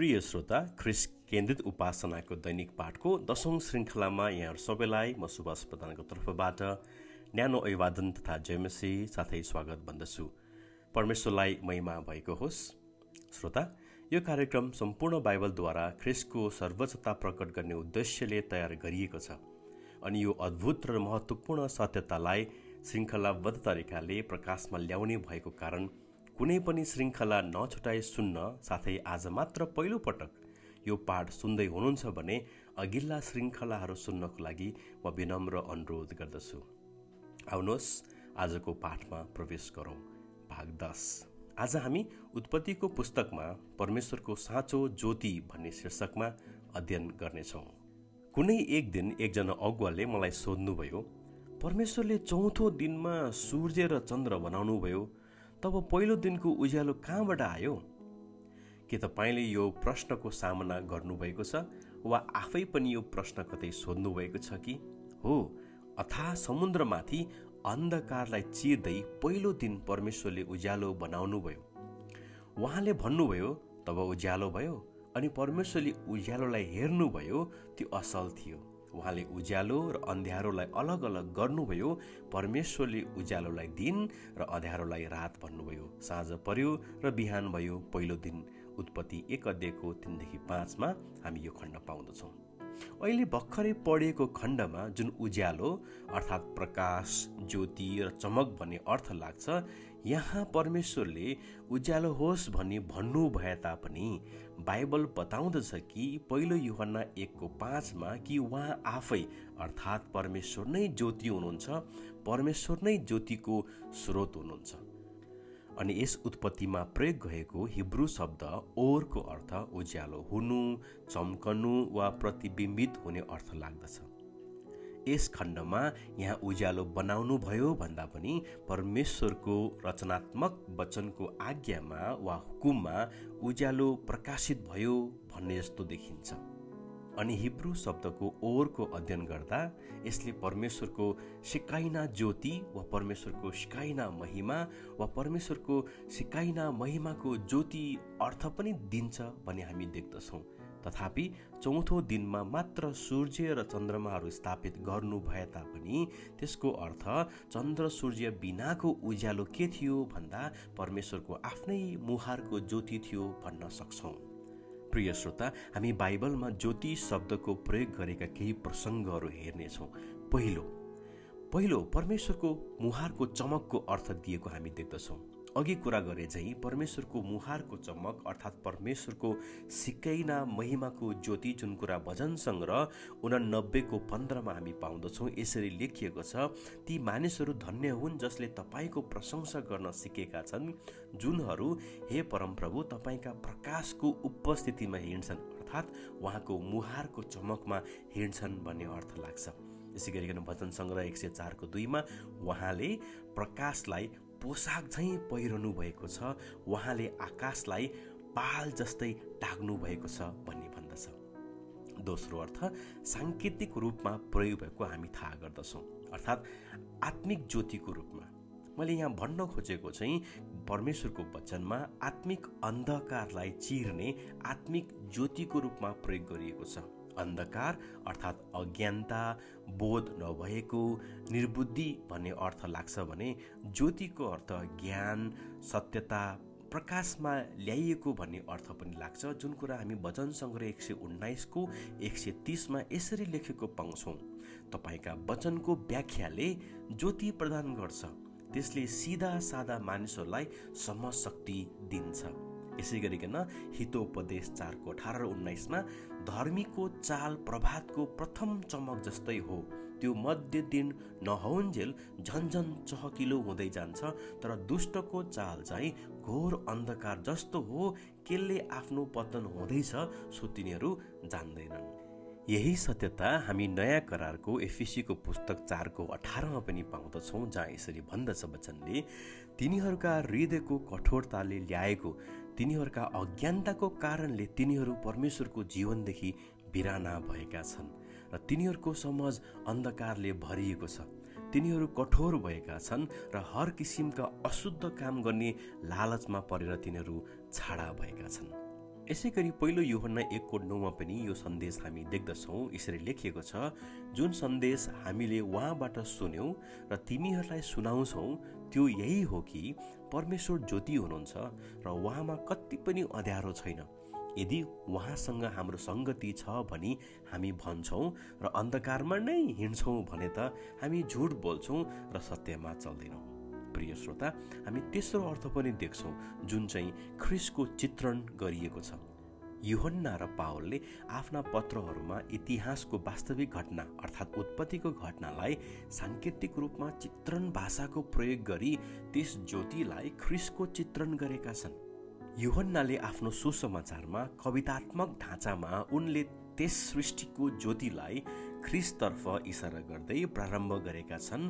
प्रिय श्रोता ख्रिस केन्द्रित उपासनाको दैनिक पाठको दशौं श्रृङ्खलामा यहाँहरू सबैलाई म सुभाष प्रधानको तर्फबाट न्यानो अभिवादन तथा जयमसी साथै स्वागत भन्दछु। परमेश्वरलाई महिमा भएको होस्। श्रोता यो कार्यक्रम सम्पूर्ण बाइबलद्वारा ख्रिसको सर्वोच्चता प्रकट गर्ने उद्देश्यले तयार गरिएको छ अनि यो अद्भुत र महत्त्वपूर्ण सत्यतालाई श्रृङ्खलाबद्ध तरिकाले प्रकाशमा ल्याउने भएको कारण कुनै पनि श्रृङ्खला नछुटाइ सुन्न साथै आज मात्र पहिलो पटक यो पाठ सुन्दै हुनुहुन्छ भने अघिल्ला श्रृङ्खलाहरू सुन्नको लागि म विनम्र अनुरोध गर्दछु। आउनुहोस् आजको पाठमा प्रवेश गरौँ। भाग दस। आज हामी उत्पत्तिको पुस्तकमा परमेश्वरको साँचो ज्योति भन्ने शीर्षकमा अध्ययन गर्नेछौँ। कुनै एक दिन एकजना अगुवाले मलाई सोध्नुभयो परमेश्वरले चौथो दिनमा सूर्य र चन्द्र बनाउनुभयो? तब पहिलो दिनको उज्यालो कहाँबाट आयो? के तपाईँले यो प्रश्नको सामना गर्नुभएको छ वा आफै पनि यो प्रश्न कतै सोध्नुभएको छ कि? हो अथा समुद्रमाथि अन्धकारलाई चिर्दै पहिलो दिन परमेश्वरले उज्यालो बनाउनुभयो। उहाँले भन्नुभयो तब उज्यालो भयो अनि परमेश्वरले उज्यालोलाई हेर्नुभयो त्यो असल थियो। उहाँले उज्यालो र अँध्यारोलाई अलग अलग गर्नुभयो परमेश्वरले उज्यालोलाई दिन र अँध्यारोलाई रात भन्नुभयो। साँझ पर्यो र बिहान भयो। पहिलो दिन उत्पत्ति एक अध्ययको तिनदेखि पाँचमा हामी यो खण्ड पाउँदछौँ। अहिले भर्खरै पढिएको खण्डमा जुन उज्यालो अर्थात् प्रकाश ज्योति र चमक भन्ने अर्थ लाग्छ यहाँ परमेश्वरले उज्यालो होस् भनी भन्नु भए तापनि बाइबल बताउँदछ कि पहिलो युहन्ना एकको पाँचमा कि उहाँ आफै अर्थात् परमेश्वर नै ज्योति हुनुहुन्छ परमेश्वर नै ज्योतिको स्रोत हुनुहुन्छ। अनि यस उत्पत्तिमा प्रयोग भएको हिब्रू शब्द ओरको अर्थ उज्यालो हुनु चम्कनु वा प्रतिबिम्बित हुने अर्थ लाग्दछ। यस खण्डमा यहाँ उज्यालो बनाउनु भयो भन्दा पनि परमेश्वरको रचनात्मक वचनको आज्ञामा वा हुकुममा उज्यालो प्रकाशित भयो भन्ने जस्तो देखिन्छ। अनि हिब्रू शब्दको ओरको अध्ययन गर्दा यसले परमेश्वरको सिकाइना ज्योति वा परमेश्वरको सिकाइना महिमा वा परमेश्वरको सिकाइना महिमाको ज्योति अर्थ पनि दिन्छ भन्ने हामी देख्दछौँ। तथापि चौथो दिनमा मात्र सूर्य र चन्द्रमाहरू स्थापित गर्नु भए तापनि त्यसको अर्थ चन्द्र सूर्य बिनाको उज्यालो के थियो भन्दा परमेश्वरको आफ्नै मुहारको ज्योति थियो भन्न सक्छौँ। प्रिय श्रोता हामी बाइबलमा ज्योति शब्दको प्रयोग गरेका केही प्रसङ्गहरू हेर्नेछौँ। पहिलो पहिलो परमेश्वरको मुहारको चमकको अर्थ दिएको हामी देख्दछौँ। अघि कुरा गरे चाहिँ परमेश्वरको मुहारको चमक अर्थात् परमेश्वरको सिकैना महिमाको ज्योति जुन कुरा भजन सङ्ग्रह उनानब्बेको पन्ध्रमा हामी पाउँदछौँ यसरी लेखिएको छ ती मानिसहरू धन्य हुन् जसले तपाईँको प्रशंसा गर्न सिकेका छन् जुनहरू हे परमप्रभु तपाईँका प्रकाशको उपस्थितिमा हिँड्छन् अर्थात् उहाँको मुहारको चमकमा हिँड्छन् भन्ने अर्थ लाग्छ। यसै गरिकन भजन सङ्ग्रह एक सय चारको दुईमा उहाँले प्रकाशलाई पोसाक झैँ पहिरनु भएको छ उहाँले आकाशलाई पाल जस्तै टाग्नु भएको छ भन्ने भन्दछ। दोस्रो अर्थ साङ्केतिक रूपमा प्रयोग भएको हामी थाहा गर्दछौँ अर्थात् आत्मिक ज्योतिको रूपमा। मैले यहाँ भन्न खोजेको चाहिँ परमेश्वरको वचनमा आत्मिक अन्धकारलाई चिर्ने आत्मिक ज्योतिको रूपमा प्रयोग गरिएको छ। अन्धकार अर्थात् अज्ञानता बोध नभएको निर्बुद्धि भन्ने अर्थ लाग्छ भने ज्योतिको अर्थ ज्ञान सत्यता प्रकाशमा ल्याइएको भन्ने अर्थ पनि लाग्छ जुन कुरा हामी वचन सङ्ग्रह एक सय उन्नाइसको एक सय तिसमा यसरी लेखेको पाउँछौँ। तपाईँका वचनको व्याख्याले ज्योति प्रदान गर्छ त्यसले सिधा सादा मानिसहरूलाई समशक्ति दिन्छ। यसै गरिकन हितोपदेश चारको अठार र उन्नाइसमा धर्मीको चाल प्रभातको प्रथम चमक जस्तै हो। त्यो मध्य दिन नहुन्जेल झन्झन चहकिलो हुँदै जान्छ तर दुष्टको चाल चाहिँ घोर अन्धकार जस्तो हो। केले आफ्नो पतन हुँदैछ सो तिनीहरू जान्दैनन्। यही सत्यता हामी नयाँ करारको एफिसीको पुस्तक चारको अठारमा पनि पाउँदछौँ जहाँ यसरी भन्दछ वचनले तिनीहरूका हृदयको कठोरताले ल्याएको तिनीहरूका अज्ञानताको कारणले तिनीहरू परमेश्वरको जीवनदेखि बिराना भएका छन् र तिनीहरूको समझ अन्धकारले भरिएको छ। तिनीहरू कठोर भएका छन् र हर किसिमका अशुद्ध काम गर्ने लालचमा परेर तिनीहरू छाडा भएका छन्। यसै गरी पहिलो योहन्ना एकको नौमा पनि यो सन्देश हामी देख्दछौँ। यसरी लेखिएको छ जुन सन्देश हामीले उहाँबाट सुन्यौँ र तिमीहरूलाई सुनाउँछौ त्यो यही हो कि परमेश्वर ज्योति हुनुहुन्छ र उहाँमा कति पनि अँध्यारो छैन। यदि उहाँसँग हाम्रो सङ्गति छ भनी हामी भन्छौँ र अन्धकारमा नै हिँड्छौँ भने त हामी झुट बोल्छौँ र सत्यमा चल्दैनौँ। प्रिय श्रोता हामी तेस्रो अर्थ पनि देख्छौँ जुन चाहिँ ख्रिसको चित्रण गरिएको छ। युहन्ना र पावलले आफ्ना पत्रहरूमा इतिहासको वास्तविक घटना अर्थात् उत्पत्तिको घटनालाई साङ्केतिक रूपमा चित्रण भाषाको प्रयोग गरी त्यस ज्योतिलाई ख्रिसको चित्रण गरेका छन्। युहन्नाले आफ्नो सुसमाचारमा कवितात्मक ढाँचामा उनले त्यस सृष्टिको ज्योतिलाई ख्रिसतर्फ इसारा गर्दै प्रारम्भ गरेका छन्।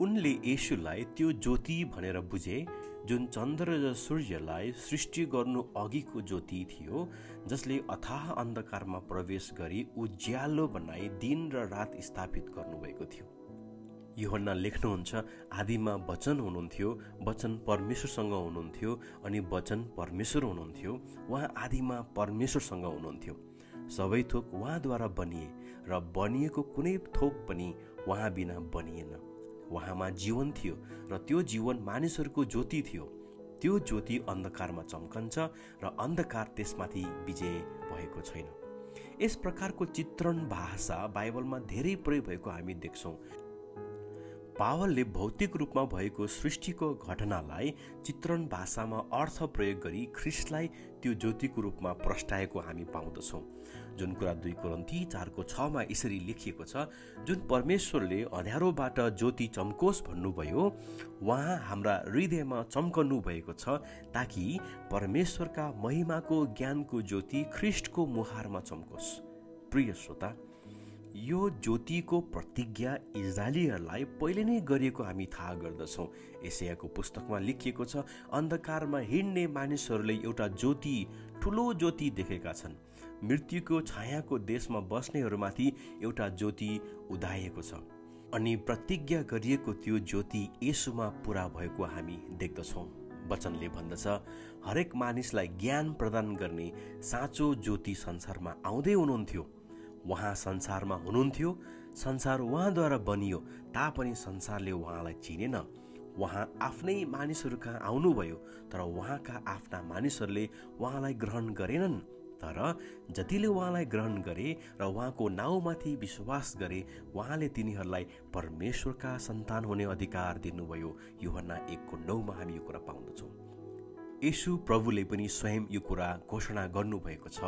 उनले येसुलाई त्यो ज्योति भनेर बुझे जुन चन्द्र र सूर्यलाई सृष्टि गर्नु अघिको ज्योति थियो जसले अथाह अन्धकारमा प्रवेश गरी उज्यालो बनाई दिन र रात स्थापित गर्नुभएको थियो। योहन्ना लेख्नुहुन्छ आदिमा वचन हुनुहुन्थ्यो वचन परमेश्वरसँग हुनुहुन्थ्यो अनि वचन परमेश्वर हुनुहुन्थ्यो उहाँ आदिमा परमेश्वरसँग हुनुहुन्थ्यो। सबै थोक उहाँद्वारा बनिए र बनिएको कुनै थोक पनि उहाँ बिना बनिएन। उहाँमा जीवन थियो र त्यो जीवन मानिसहरूको ज्योति थियो। त्यो ज्योति अन्धकारमा चम्कन्छ र अन्धकार त्यसमाथि विजय भएको छैन। यस प्रकारको चित्रण भाषा बाइबलमा धेरै प्रयोग भएको हामी देख्छौँ। पावलले भौतिक रूपमा भएको सृष्टिको घटनालाई चित्रण भाषामा अर्थ प्रयोग गरी ख्रिस्टलाई त्यो ज्योतिको रूपमा प्रस्टाएको हामी पाउँदछौँ। जुन कुरा दुई कोरन्ती चारको छमा यसरी लेखिएको छ जुन परमेश्वरले अँध्यारोबाट ज्योति चम्कोस् भन्नुभयो उहाँ हाम्रा हृदयमा चम्कनु भएको छ ताकि परमेश्वरका महिमाको ज्ञानको ज्योति ख्रिस्टको मुहारमा चम्कोस्। प्रिय श्रोता यो ज्योतिको प्रतिज्ञा इजरायलीहरूलाई पहिले नै गरिएको हामी थाहा गर्दछौँ। एसियाको पुस्तकमा लेखिएको छ अन्धकारमा हिँड्ने मानिसहरूले एउटा ज्योति ठुलो ज्योति देखेका छन्। मृत्युको छायाको देशमा बस्नेहरूमाथि एउटा ज्योति उदाएको छ। अनि प्रतिज्ञा गरिएको त्यो ज्योति यसुमा पुरा भएको हामी देख्दछौँ। वचनले भन्दछ हरेक मानिसलाई ज्ञान प्रदान गर्ने साँचो ज्योति संसारमा आउँदै हुनुहुन्थ्यो। उहाँ संसारमा हुनुहुन्थ्यो संसार उहाँद्वारा बनियो तापनि संसारले उहाँलाई चिनेन। उहाँ आफ्नै मानिसहरू कहाँ आउनुभयो तर उहाँका आफ्ना मानिसहरूले उहाँलाई ग्रहण गरेनन्। तर जतिले उहाँलाई ग्रहण गरे र उहाँको नाउँमाथि विश्वास गरे उहाँले तिनीहरूलाई परमेश्वरका सन्तान हुने अधिकार दिनुभयो। योभन्ना एकको नौमा हामी यो कुरा पाउँदछौँ। यसु प्रभुले पनि स्वयं यो कुरा घोषणा गर्नुभएको छ।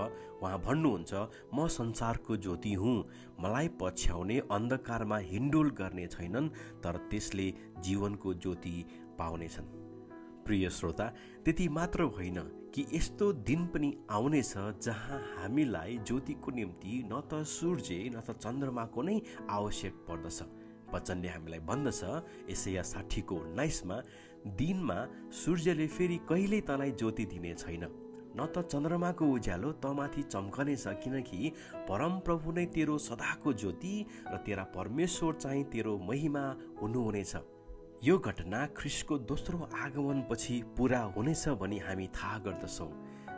उहाँ भन्नुहुन्छ म संसारको ज्योति हुँ। मलाई पछ्याउने अन्धकारमा हिन्डोल गर्ने छैनन् तर त्यसले जीवनको ज्योति पाउनेछन्। प्रिय श्रोता त्यति मात्र होइन कि यस्तो दिन पनि आउनेछ जहाँ हामीलाई ज्योतिको निम्ति न त सूर्य न त चन्द्रमाको नै आवश्यक पर्दछ। वचनले हामीलाई भन्दछ यसैया साठीको उन्नाइसमा दिनमा सूर्यले फेरि कहिल्यै तँलाई ज्योति दिने छैन। न त चन्द्रमाको उज्यालो तँमाथि चम्कनेछ किनकि परमप्रभु नै तेरो सदाको ज्योति र तेरा परमेश्वर चाहिँ तेरो महिमा हुनुहुनेछ। यो घटना ख्रिसको दोस्रो आगमनपछि पुरा हुनेछ भनी हामी थाहा गर्दछौँ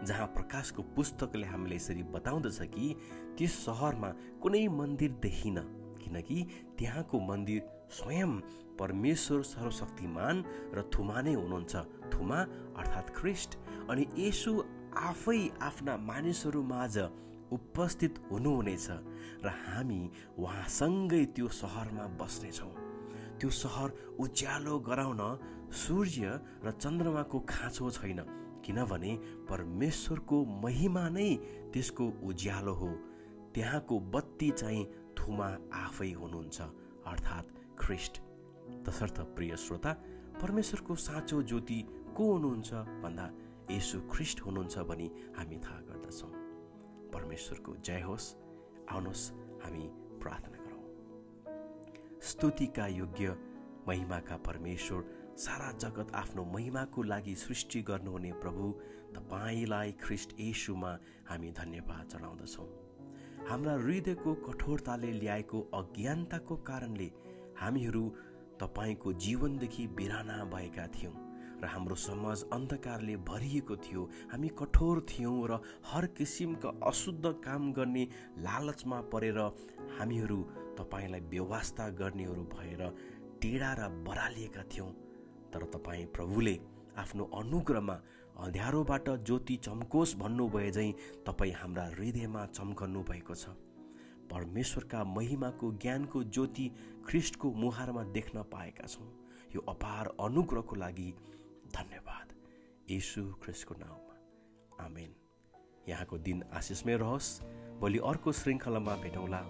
जहाँ प्रकाशको पुस्तकले हामीले यसरी बताउँदछ कि त्यस सहरमा कुनै मन्दिर देखिन किनकि त्यहाँको मन्दिर स्वयं परमेश्वर सर्वशक्तिमान र थुमा नै हुनुहुन्छ। थुमा अर्थात् ख्रिस्ट अनि यसु आफै आफ्ना मानिसहरू माझ उपस्थित हुनुहुनेछ र हामी उहाँसँगै त्यो सहरमा बस्नेछौँ। त्यो सहर उज्यालो गराउन सूर्य र चन्द्रमाको खाँचो छैन किनभने परमेश्वरको महिमा नै त्यसको उज्यालो हो। त्यहाँको बत्ती चाहिँ थुमा आफै हुनुहुन्छ अर्थात् ख्रिस्ट तसर्थ प्रिय श्रोता परमेश्वरको साँचो ज्योति को हुनुहुन्छ भन्दा यसु ख्रिस्ट हुनुहुन्छ भनी हामी थाहा गर्दछौँ। परमेश्वरको जय होस्। आउनुहोस् हामी प्रार्थना स्तुतिका योग्य महिमाका परमेश्वर सारा जगत आफ्नो महिमाको लागि सृष्टि गर्नुहुने प्रभु तपाईँलाई ख्रिस्ट येसुमा हामी धन्यवाद चढाउँदछौँ हाम्रा हृदयको कठोरताले ल्याएको अज्ञानताको कारणले हामीहरू तपाईँको जीवनदेखि बिराना भएका थियौँ र हाम्रो समाज अन्धकारले भरिएको थियो। हामी कठोर थियौँ र हर किसिमका अशुद्ध काम गर्ने लालचमा परेर हामीहरू तपाईँलाई व्यवस्था गर्नेहरू भएर टेढा र बरालिएका थियौँ। तर तपाईँ प्रभुले आफ्नो अनुग्रहमा अँध्यारोबाट ज्योति चम्कोस् भन्नुभए झैँ तपाईँ हाम्रा हृदयमा चम्कनु भएको छ। परमेश्वरका महिमाको ज्ञानको ज्योति ख्रिस्टको मुहारमा देख्न पाएका छौँ। यो अपार अनुग्रहको लागि धन्यवाद। यीशु ख्रिस्टको नाउँमा। आमेन। यहाँको दिन आशिषमय रहोस्। भोलि अर्को श्रृङ्खलामा भेटौँला।